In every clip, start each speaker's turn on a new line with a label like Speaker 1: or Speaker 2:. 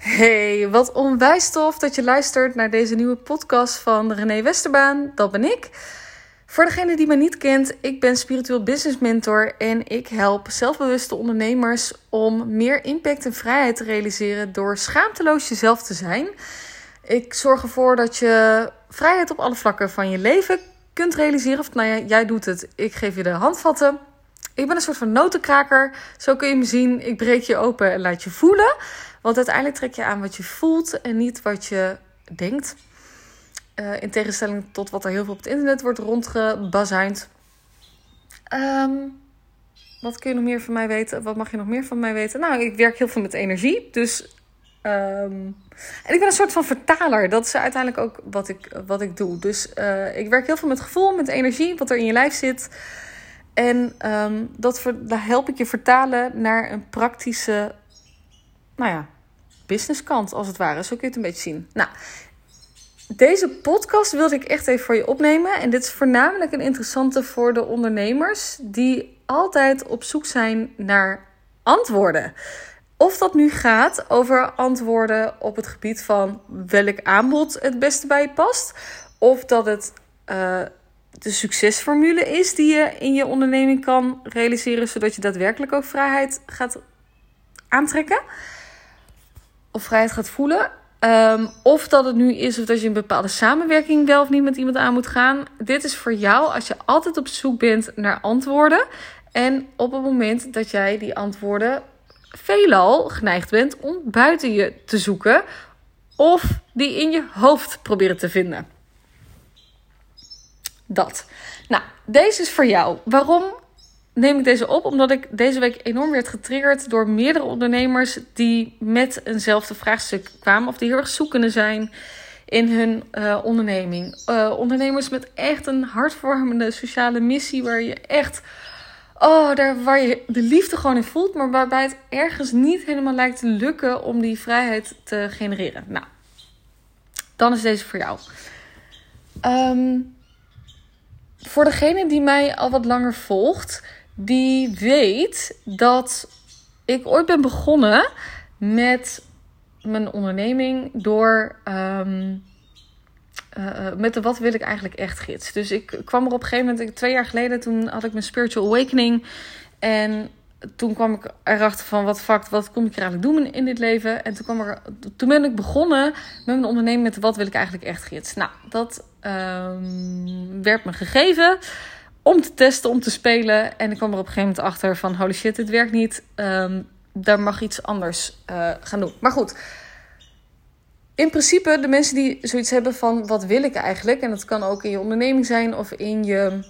Speaker 1: Hey, wat onwijs tof dat je luistert naar deze nieuwe podcast van René Westerbaan. Dat ben ik. Voor degene die me niet kent, ik ben spiritueel business mentor en ik help zelfbewuste ondernemers om meer impact en vrijheid te realiseren door schaamteloos jezelf te zijn. Ik zorg ervoor dat je vrijheid op alle vlakken van je leven kunt realiseren. Of nou ja, jij doet het, ik geef je de handvatten. Ik ben een soort van notenkraker. Zo kun je me zien. Ik breek je open en laat je voelen. Want uiteindelijk trek je aan wat je voelt en niet wat je denkt. Uh, in tegenstelling tot wat er heel veel op het internet wordt rondgebazuind. Um, wat kun je nog meer van mij weten? Wat mag je nog meer van mij weten? Nou, ik werk heel veel met energie. Dus. Um, en ik ben een soort van vertaler. Dat is uiteindelijk ook wat ik, wat ik doe. Dus uh, ik werk heel veel met gevoel, met energie, wat er in je lijf zit. En um, dat help ik je vertalen naar een praktische, nou ja, businesskant als het ware. Zo kun je het een beetje zien. Nou, deze podcast wilde ik echt even voor je opnemen. En dit is voornamelijk een interessante voor de ondernemers die altijd op zoek zijn naar antwoorden. Of dat nu gaat over antwoorden op het gebied van welk aanbod het beste bij je past. Of dat het uh, de succesformule is die je in je onderneming kan realiseren, zodat je daadwerkelijk ook vrijheid gaat aantrekken. Of vrijheid gaat voelen. Um, of dat het nu is of dat je een bepaalde samenwerking wel of niet met iemand aan moet gaan. Dit is voor jou als je altijd op zoek bent naar antwoorden. En op het moment dat jij die antwoorden veelal geneigd bent om buiten je te zoeken. Of die in je hoofd proberen te vinden. Dat. Nou, deze is voor jou. Waarom neem ik deze op? Omdat ik deze week enorm werd getriggerd door meerdere ondernemers die met eenzelfde vraagstuk kwamen. Of die heel erg zoekende zijn in hun uh, onderneming. Uh, ondernemers met echt een hartvormende sociale missie waar je echt. Oh, daar waar je de liefde gewoon in voelt, maar waarbij het ergens niet helemaal lijkt te lukken om die vrijheid te genereren. Nou, dan is deze voor jou. Um, voor degene die mij al wat langer volgt, die weet dat ik ooit ben begonnen met mijn onderneming door. Um, uh, met de wat wil ik eigenlijk echt gids. Dus ik kwam er op een gegeven moment, twee jaar geleden, toen had ik mijn spiritual awakening. En toen kwam ik erachter van wat fuck, wat kom ik hier eigenlijk doen in dit leven? En toen, kwam er, toen ben ik begonnen met mijn onderneming met wat wil ik eigenlijk echt gids. Nou, dat um, werd me gegeven om te testen, om te spelen. En ik kwam er op een gegeven moment achter van holy shit, dit werkt niet. Um, daar mag iets anders uh, gaan doen. Maar goed, in principe de mensen die zoiets hebben van wat wil ik eigenlijk? En dat kan ook in je onderneming zijn of in je...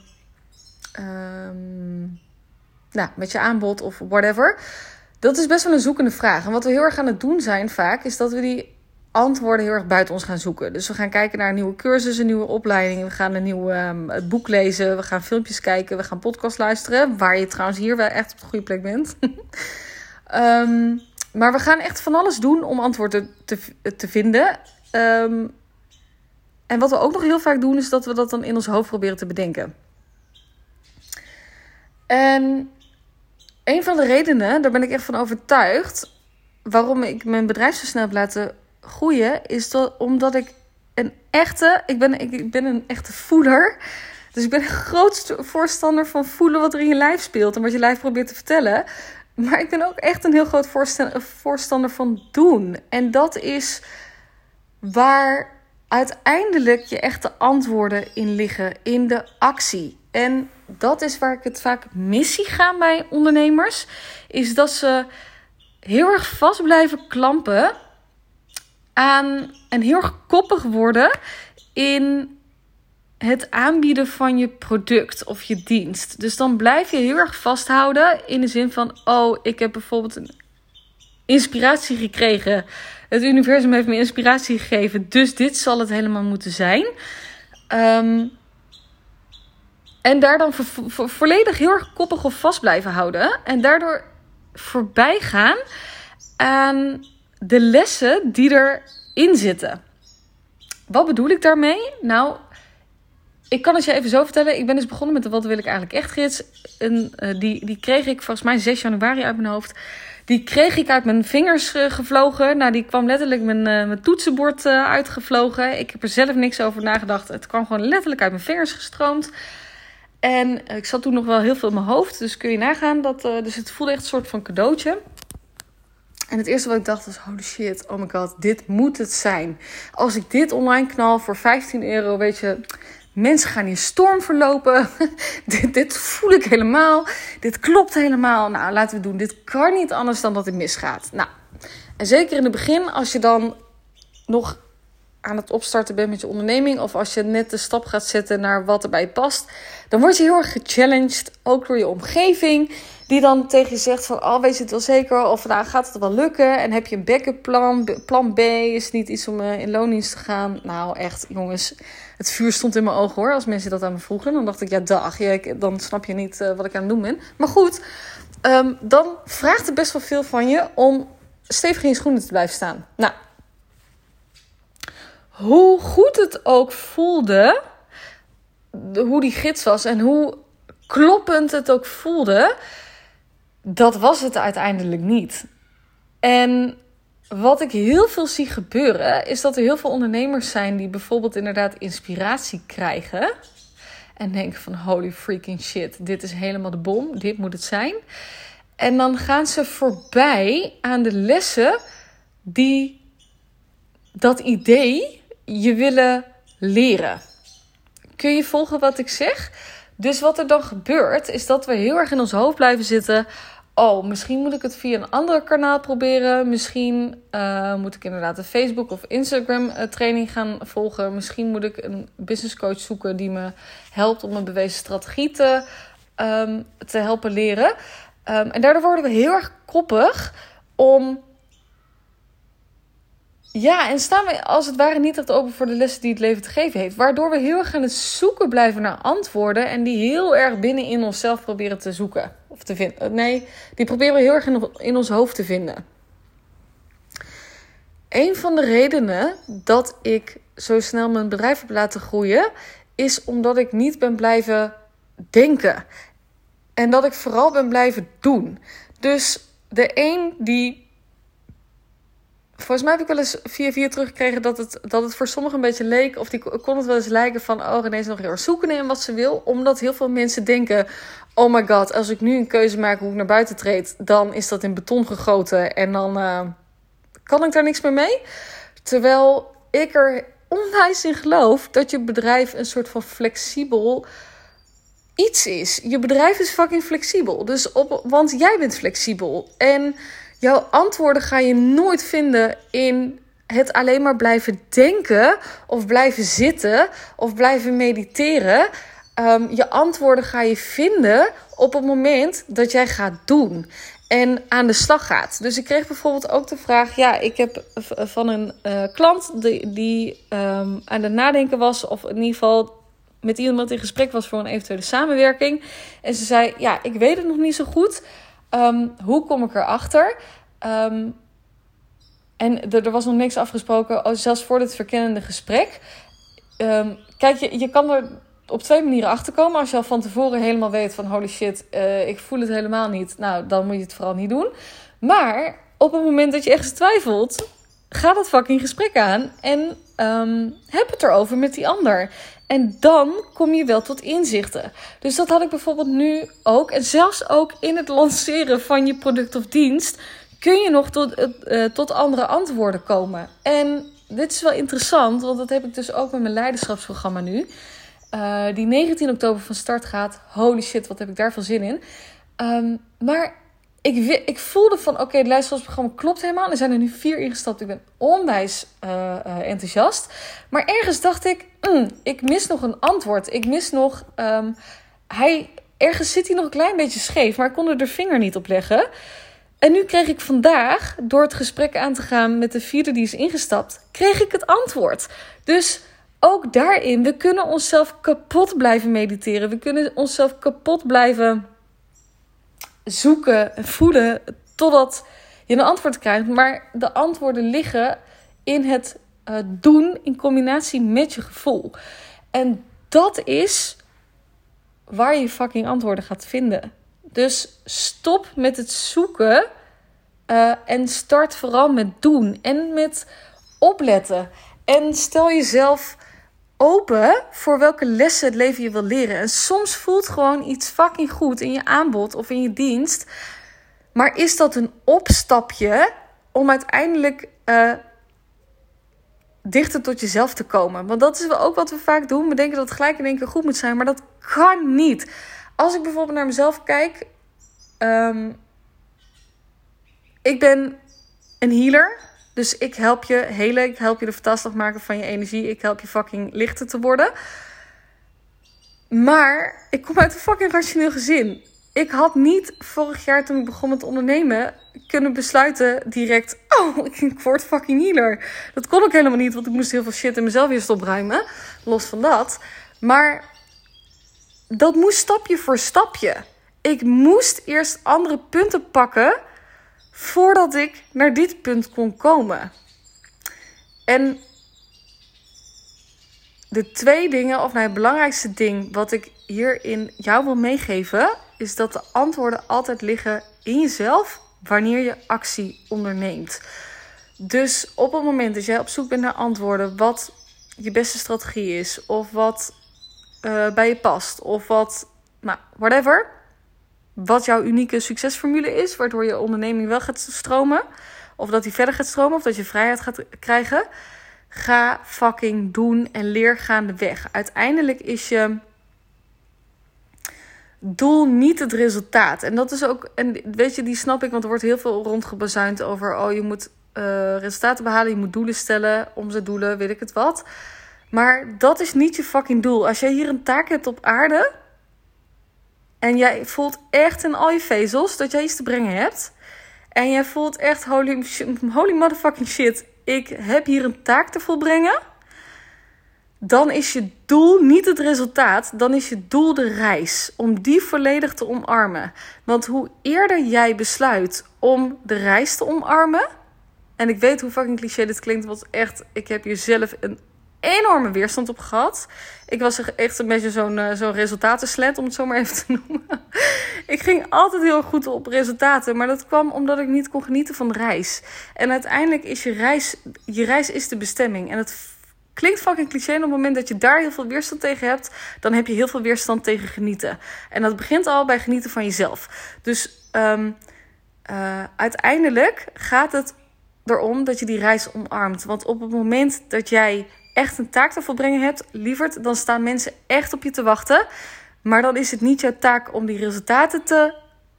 Speaker 1: Um, nou, met je aanbod of whatever. Dat is best wel een zoekende vraag. En wat we heel erg aan het doen zijn vaak, is dat we die antwoorden heel erg buiten ons gaan zoeken. Dus we gaan kijken naar nieuwe cursussen, nieuwe opleidingen. We gaan een nieuw um, boek lezen. We gaan filmpjes kijken. We gaan podcast luisteren. Waar je trouwens hier wel echt op de goede plek bent. um, maar we gaan echt van alles doen om antwoorden te, te vinden. Um, en wat we ook nog heel vaak doen, is dat we dat dan in ons hoofd proberen te bedenken. En een van de redenen, daar ben ik echt van overtuigd, waarom ik mijn bedrijf zo snel heb laten groeien, is dat omdat ik een echte, ik ben, ik ben een echte voeler. Dus ik ben een groot voorstander van voelen wat er in je lijf speelt en wat je lijf probeert te vertellen. Maar ik ben ook echt een heel groot voorstander van doen. En dat is waar uiteindelijk je echte antwoorden in liggen, in de actie. En dat is waar ik het vaak missie ga bij ondernemers. Is dat ze heel erg vast blijven klampen aan en heel erg koppig worden in het aanbieden van je product of je dienst. Dus dan blijf je heel erg vasthouden in de zin van: oh, ik heb bijvoorbeeld een inspiratie gekregen. Het universum heeft me inspiratie gegeven, dus dit zal het helemaal moeten zijn. Um, en daar dan volledig heel erg koppig of vast blijven houden. En daardoor voorbij gaan aan de lessen die erin zitten. Wat bedoel ik daarmee? Nou, ik kan het je even zo vertellen. Ik ben dus begonnen met de Wat wil ik eigenlijk echt gids. En, uh, die, die kreeg ik volgens mij 6 januari uit mijn hoofd. Die kreeg ik uit mijn vingers uh, gevlogen. Nou, die kwam letterlijk mijn, uh, mijn toetsenbord uitgevlogen. Ik heb er zelf niks over nagedacht. Het kwam gewoon letterlijk uit mijn vingers gestroomd. En ik zat toen nog wel heel veel in mijn hoofd. Dus kun je nagaan. Dat, dus het voelde echt een soort van cadeautje. En het eerste wat ik dacht was: holy shit, oh my god, dit moet het zijn. Als ik dit online knal voor 15 euro, weet je, mensen gaan in storm verlopen. dit, dit voel ik helemaal. Dit klopt helemaal. Nou, laten we doen. Dit kan niet anders dan dat het misgaat. Nou, en zeker in het begin, als je dan nog aan het opstarten bent met je onderneming, of als je net de stap gaat zetten naar wat erbij past, dan word je heel erg gechallenged, ook door je omgeving, die dan tegen je zegt van, oh weet je het wel zeker, of nou gaat het wel lukken, en heb je een backup plan, plan B, is niet iets om uh, in loondienst te gaan. Nou echt, jongens, het vuur stond in mijn ogen hoor, als mensen dat aan me vroegen. Dan dacht ik, ja dag, dan snap je niet uh, wat ik aan het doen ben. Maar goed, um, dan vraagt het best wel veel van je om stevig in je schoenen te blijven staan. Nou, hoe goed het ook voelde, hoe die gids was en hoe kloppend het ook voelde, dat was het uiteindelijk niet. En wat ik heel veel zie gebeuren, is dat er heel veel ondernemers zijn die bijvoorbeeld inderdaad inspiratie krijgen. En denken van holy freaking shit, dit is helemaal de bom, dit moet het zijn. En dan gaan ze voorbij aan de lessen die dat idee je willen leren. Kun je volgen wat ik zeg? Dus wat er dan gebeurt, is dat we heel erg in ons hoofd blijven zitten. Oh, misschien moet ik het via een ander kanaal proberen. Misschien uh, moet ik inderdaad een Facebook of Instagram uh, training gaan volgen. Misschien moet ik een business coach zoeken die me helpt om een bewezen strategie te, um, te helpen leren. Um, en daardoor worden we heel erg koppig om ja, en staan we als het ware niet echt open voor de lessen die het leven te geven heeft. Waardoor we heel erg aan het zoeken blijven naar antwoorden. En die heel erg binnen in onszelf proberen te zoeken. Of te vinden. Nee, die proberen we heel erg in, in ons hoofd te vinden. Een van de redenen dat ik zo snel mijn bedrijf heb laten groeien. Is omdat ik niet ben blijven denken. En dat ik vooral ben blijven doen. Dus de een die Volgens mij heb ik wel eens via via teruggekregen dat het, dat het voor sommigen een beetje leek. Of die kon het wel eens lijken van. Oh, René is nog heel erg zoeken in wat ze wil. Omdat heel veel mensen denken. Oh my god, als ik nu een keuze maak hoe ik naar buiten treed. Dan is dat in beton gegoten. En dan uh, kan ik daar niks meer mee. Terwijl ik er onwijs in geloof dat je bedrijf een soort van flexibel iets is. Je bedrijf is fucking flexibel. Dus op, want jij bent flexibel. En Jouw antwoorden ga je nooit vinden in het alleen maar blijven denken of blijven zitten of blijven mediteren. Um, je antwoorden ga je vinden op het moment dat jij gaat doen en aan de slag gaat. Dus ik kreeg bijvoorbeeld ook de vraag: ja, ik heb van een uh, klant die, die um, aan het nadenken was, of in ieder geval met iemand in gesprek was voor een eventuele samenwerking. En ze zei: ja, ik weet het nog niet zo goed. Um, hoe kom ik erachter? Um, en er, er, was nog niks afgesproken, oh, zelfs voor dit verkennende gesprek. Um, kijk, je, je kan er op twee manieren achter komen. Als je al van tevoren helemaal weet van holy shit, uh, ik voel het helemaal niet. Nou, dan moet je het vooral niet doen. Maar op het moment dat je ergens twijfelt, ga dat fucking gesprek aan. En heb het erover met die ander. En dan kom je wel tot inzichten. Dus dat had ik bijvoorbeeld nu ook. En zelfs ook in het lanceren van je product of dienst. Kun je nog tot, uh, tot andere antwoorden komen? En dit is wel interessant, want dat heb ik dus ook met mijn leiderschapsprogramma nu. Uh, die 19 oktober van start gaat. Holy shit, wat heb ik daar veel zin in. Um, maar ik, ik voelde van, oké, okay, het leiderschapsprogramma klopt helemaal. Er zijn er nu vier ingestapt. Ik ben onwijs uh, uh, enthousiast. Maar ergens dacht ik, mm, ik mis nog een antwoord. Ik mis nog... Um, hij, ergens zit hij nog een klein beetje scheef, maar ik kon er de vinger niet op leggen. En nu kreeg ik vandaag, door het gesprek aan te gaan met de vierde die is ingestapt, kreeg ik het antwoord. Dus ook daarin, we kunnen onszelf kapot blijven mediteren. We kunnen onszelf kapot blijven zoeken en voelen totdat je een antwoord krijgt. Maar de antwoorden liggen in het uh, doen in combinatie met je gevoel. En dat is waar je fucking antwoorden gaat vinden. Dus stop met het zoeken Uh, en start vooral met doen en met opletten. En stel jezelf open voor welke lessen het leven je wil leren. En soms voelt gewoon iets fucking goed in je aanbod of in je dienst. Maar is dat een opstapje om uiteindelijk uh, dichter tot jezelf te komen? Want dat is ook wat we vaak doen. We denken dat het gelijk in één keer goed moet zijn, maar dat kan niet. Als ik bijvoorbeeld naar mezelf kijk. Um, ik ben een healer. Dus ik help je helen. Ik help je de vertaalslag maken van je energie. Ik help je fucking lichter te worden. Maar ik kom uit een fucking rationeel gezin. Ik had niet vorig jaar toen ik begon met ondernemen kunnen besluiten direct... Oh, ik word fucking healer. Dat kon ik helemaal niet, want ik moest heel veel shit in mezelf eerst opruimen. Los van dat. Maar dat moest stapje voor stapje. Ik moest eerst andere punten pakken voordat ik naar dit punt kon komen. En de twee dingen, of nou het belangrijkste ding wat ik hierin jou wil meegeven, is dat de antwoorden altijd liggen in jezelf wanneer je actie onderneemt. Dus op het moment dat jij op zoek bent naar antwoorden, wat je beste strategie is, of wat uh, bij je past, of wat, nou, whatever wat jouw unieke succesformule is, waardoor je onderneming wel gaat stromen, of dat die verder gaat stromen, of dat je vrijheid gaat krijgen. Ga fucking doen en leer gaandeweg. Uiteindelijk is je doel niet het resultaat. En dat is ook, en weet je, die snap ik, want er wordt heel veel rondgebazuind over, oh je moet uh, resultaten behalen, je moet doelen stellen, omzet doelen, weet ik het wat. Maar dat is niet je fucking doel. Als jij hier een taak hebt op aarde, en jij voelt echt in al je vezels dat jij iets te brengen hebt. En jij voelt echt holy, holy motherfucking shit. Ik heb hier een taak te volbrengen. Dan is je doel niet het resultaat. Dan is je doel de reis. Om die volledig te omarmen. Want hoe eerder jij besluit om de reis te omarmen. En ik weet hoe fucking cliché dit klinkt. Want echt, ik heb hier zelf een enorme weerstand op gehad. Ik was echt een beetje zo'n uh, zo'n resultatenslet, om het zo maar even te noemen. ik ging altijd heel goed op resultaten, maar dat kwam omdat ik niet kon genieten van de reis. En uiteindelijk is je reis, je reis is de bestemming. En het klinkt fucking cliché. op het moment dat je daar heel veel weerstand tegen hebt, dan heb je heel veel weerstand tegen genieten. En dat begint al bij genieten van jezelf. Dus um, uh, uiteindelijk gaat het erom dat je die reis omarmt. Want op het moment dat jij echt een taak te volbrengen hebt, lieverd, dan staan mensen echt op je te wachten. Maar dan is het niet jouw taak om die resultaten te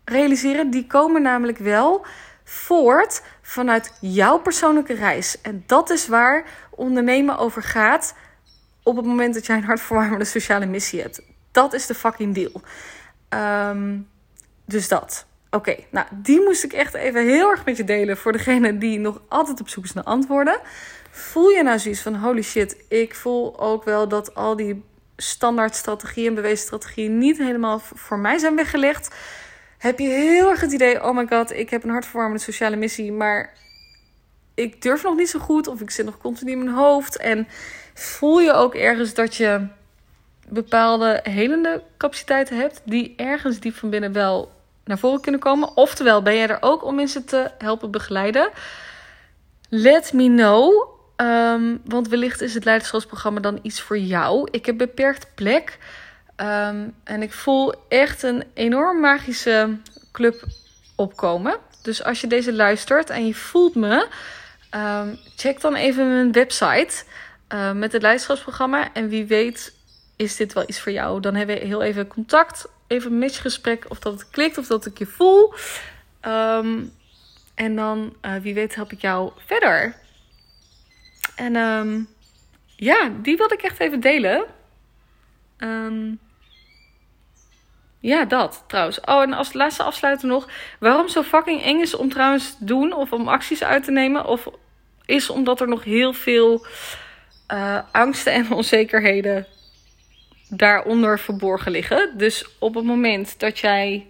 Speaker 1: realiseren. Die komen namelijk wel voort vanuit jouw persoonlijke reis. En dat is waar ondernemen over gaat op het moment dat jij een hartverwarmende sociale missie hebt. Dat is de fucking deal. Ehm, dus dat. Oké, nou die moest ik echt even heel erg met je delen voor degene die nog altijd op zoek is naar antwoorden. Voel je nou zoiets van holy shit, ik voel ook wel dat al die standaard strategieën en bewezen strategieën niet helemaal voor mij zijn weggelegd. Heb je heel erg het idee, oh my god, ik heb een hartverwarmende sociale missie, maar ik durf nog niet zo goed of ik zit nog continu in mijn hoofd. En voel je ook ergens dat je bepaalde helende capaciteiten hebt die ergens diep van binnen wel naar voren kunnen komen. Oftewel, ben jij er ook om mensen te helpen begeleiden? Let me know. Um, want wellicht is het leiderschapsprogramma dan iets voor jou. Ik heb beperkt plek. Um, en ik voel echt een enorm magische club opkomen. Dus als je deze luistert en je voelt me, um, check dan even mijn website uh, met het leiderschapsprogramma. En wie weet is dit wel iets voor jou. Dan hebben we heel even contact, even een matchgesprek. Of dat het klikt of dat ik je voel. en dan, uh, wie weet, help ik jou verder. En um, ja, die wilde ik echt even delen. Um, ja, dat trouwens. Oh, en als laatste afsluiten nog. Waarom zo fucking eng is om trouwens te doen of om acties uit te nemen? Of is omdat er nog heel veel uh, angsten en onzekerheden daaronder verborgen liggen. Dus op het moment dat jij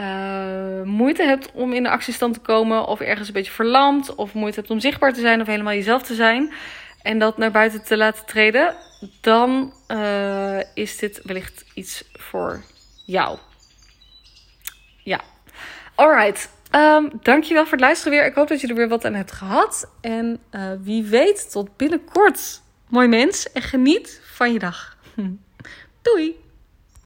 Speaker 1: uh, moeite hebt om in de actiestand te komen, of ergens een beetje verlamd, of moeite hebt om zichtbaar te zijn, of helemaal jezelf te zijn, en dat naar buiten te laten treden, dan uh, is dit wellicht iets voor jou. Ja. Alright. Um, dankjewel voor het luisteren weer. Ik hoop dat je er weer wat aan hebt gehad. En uh, wie weet, tot binnenkort. Mooi mens en geniet van je dag. Doei!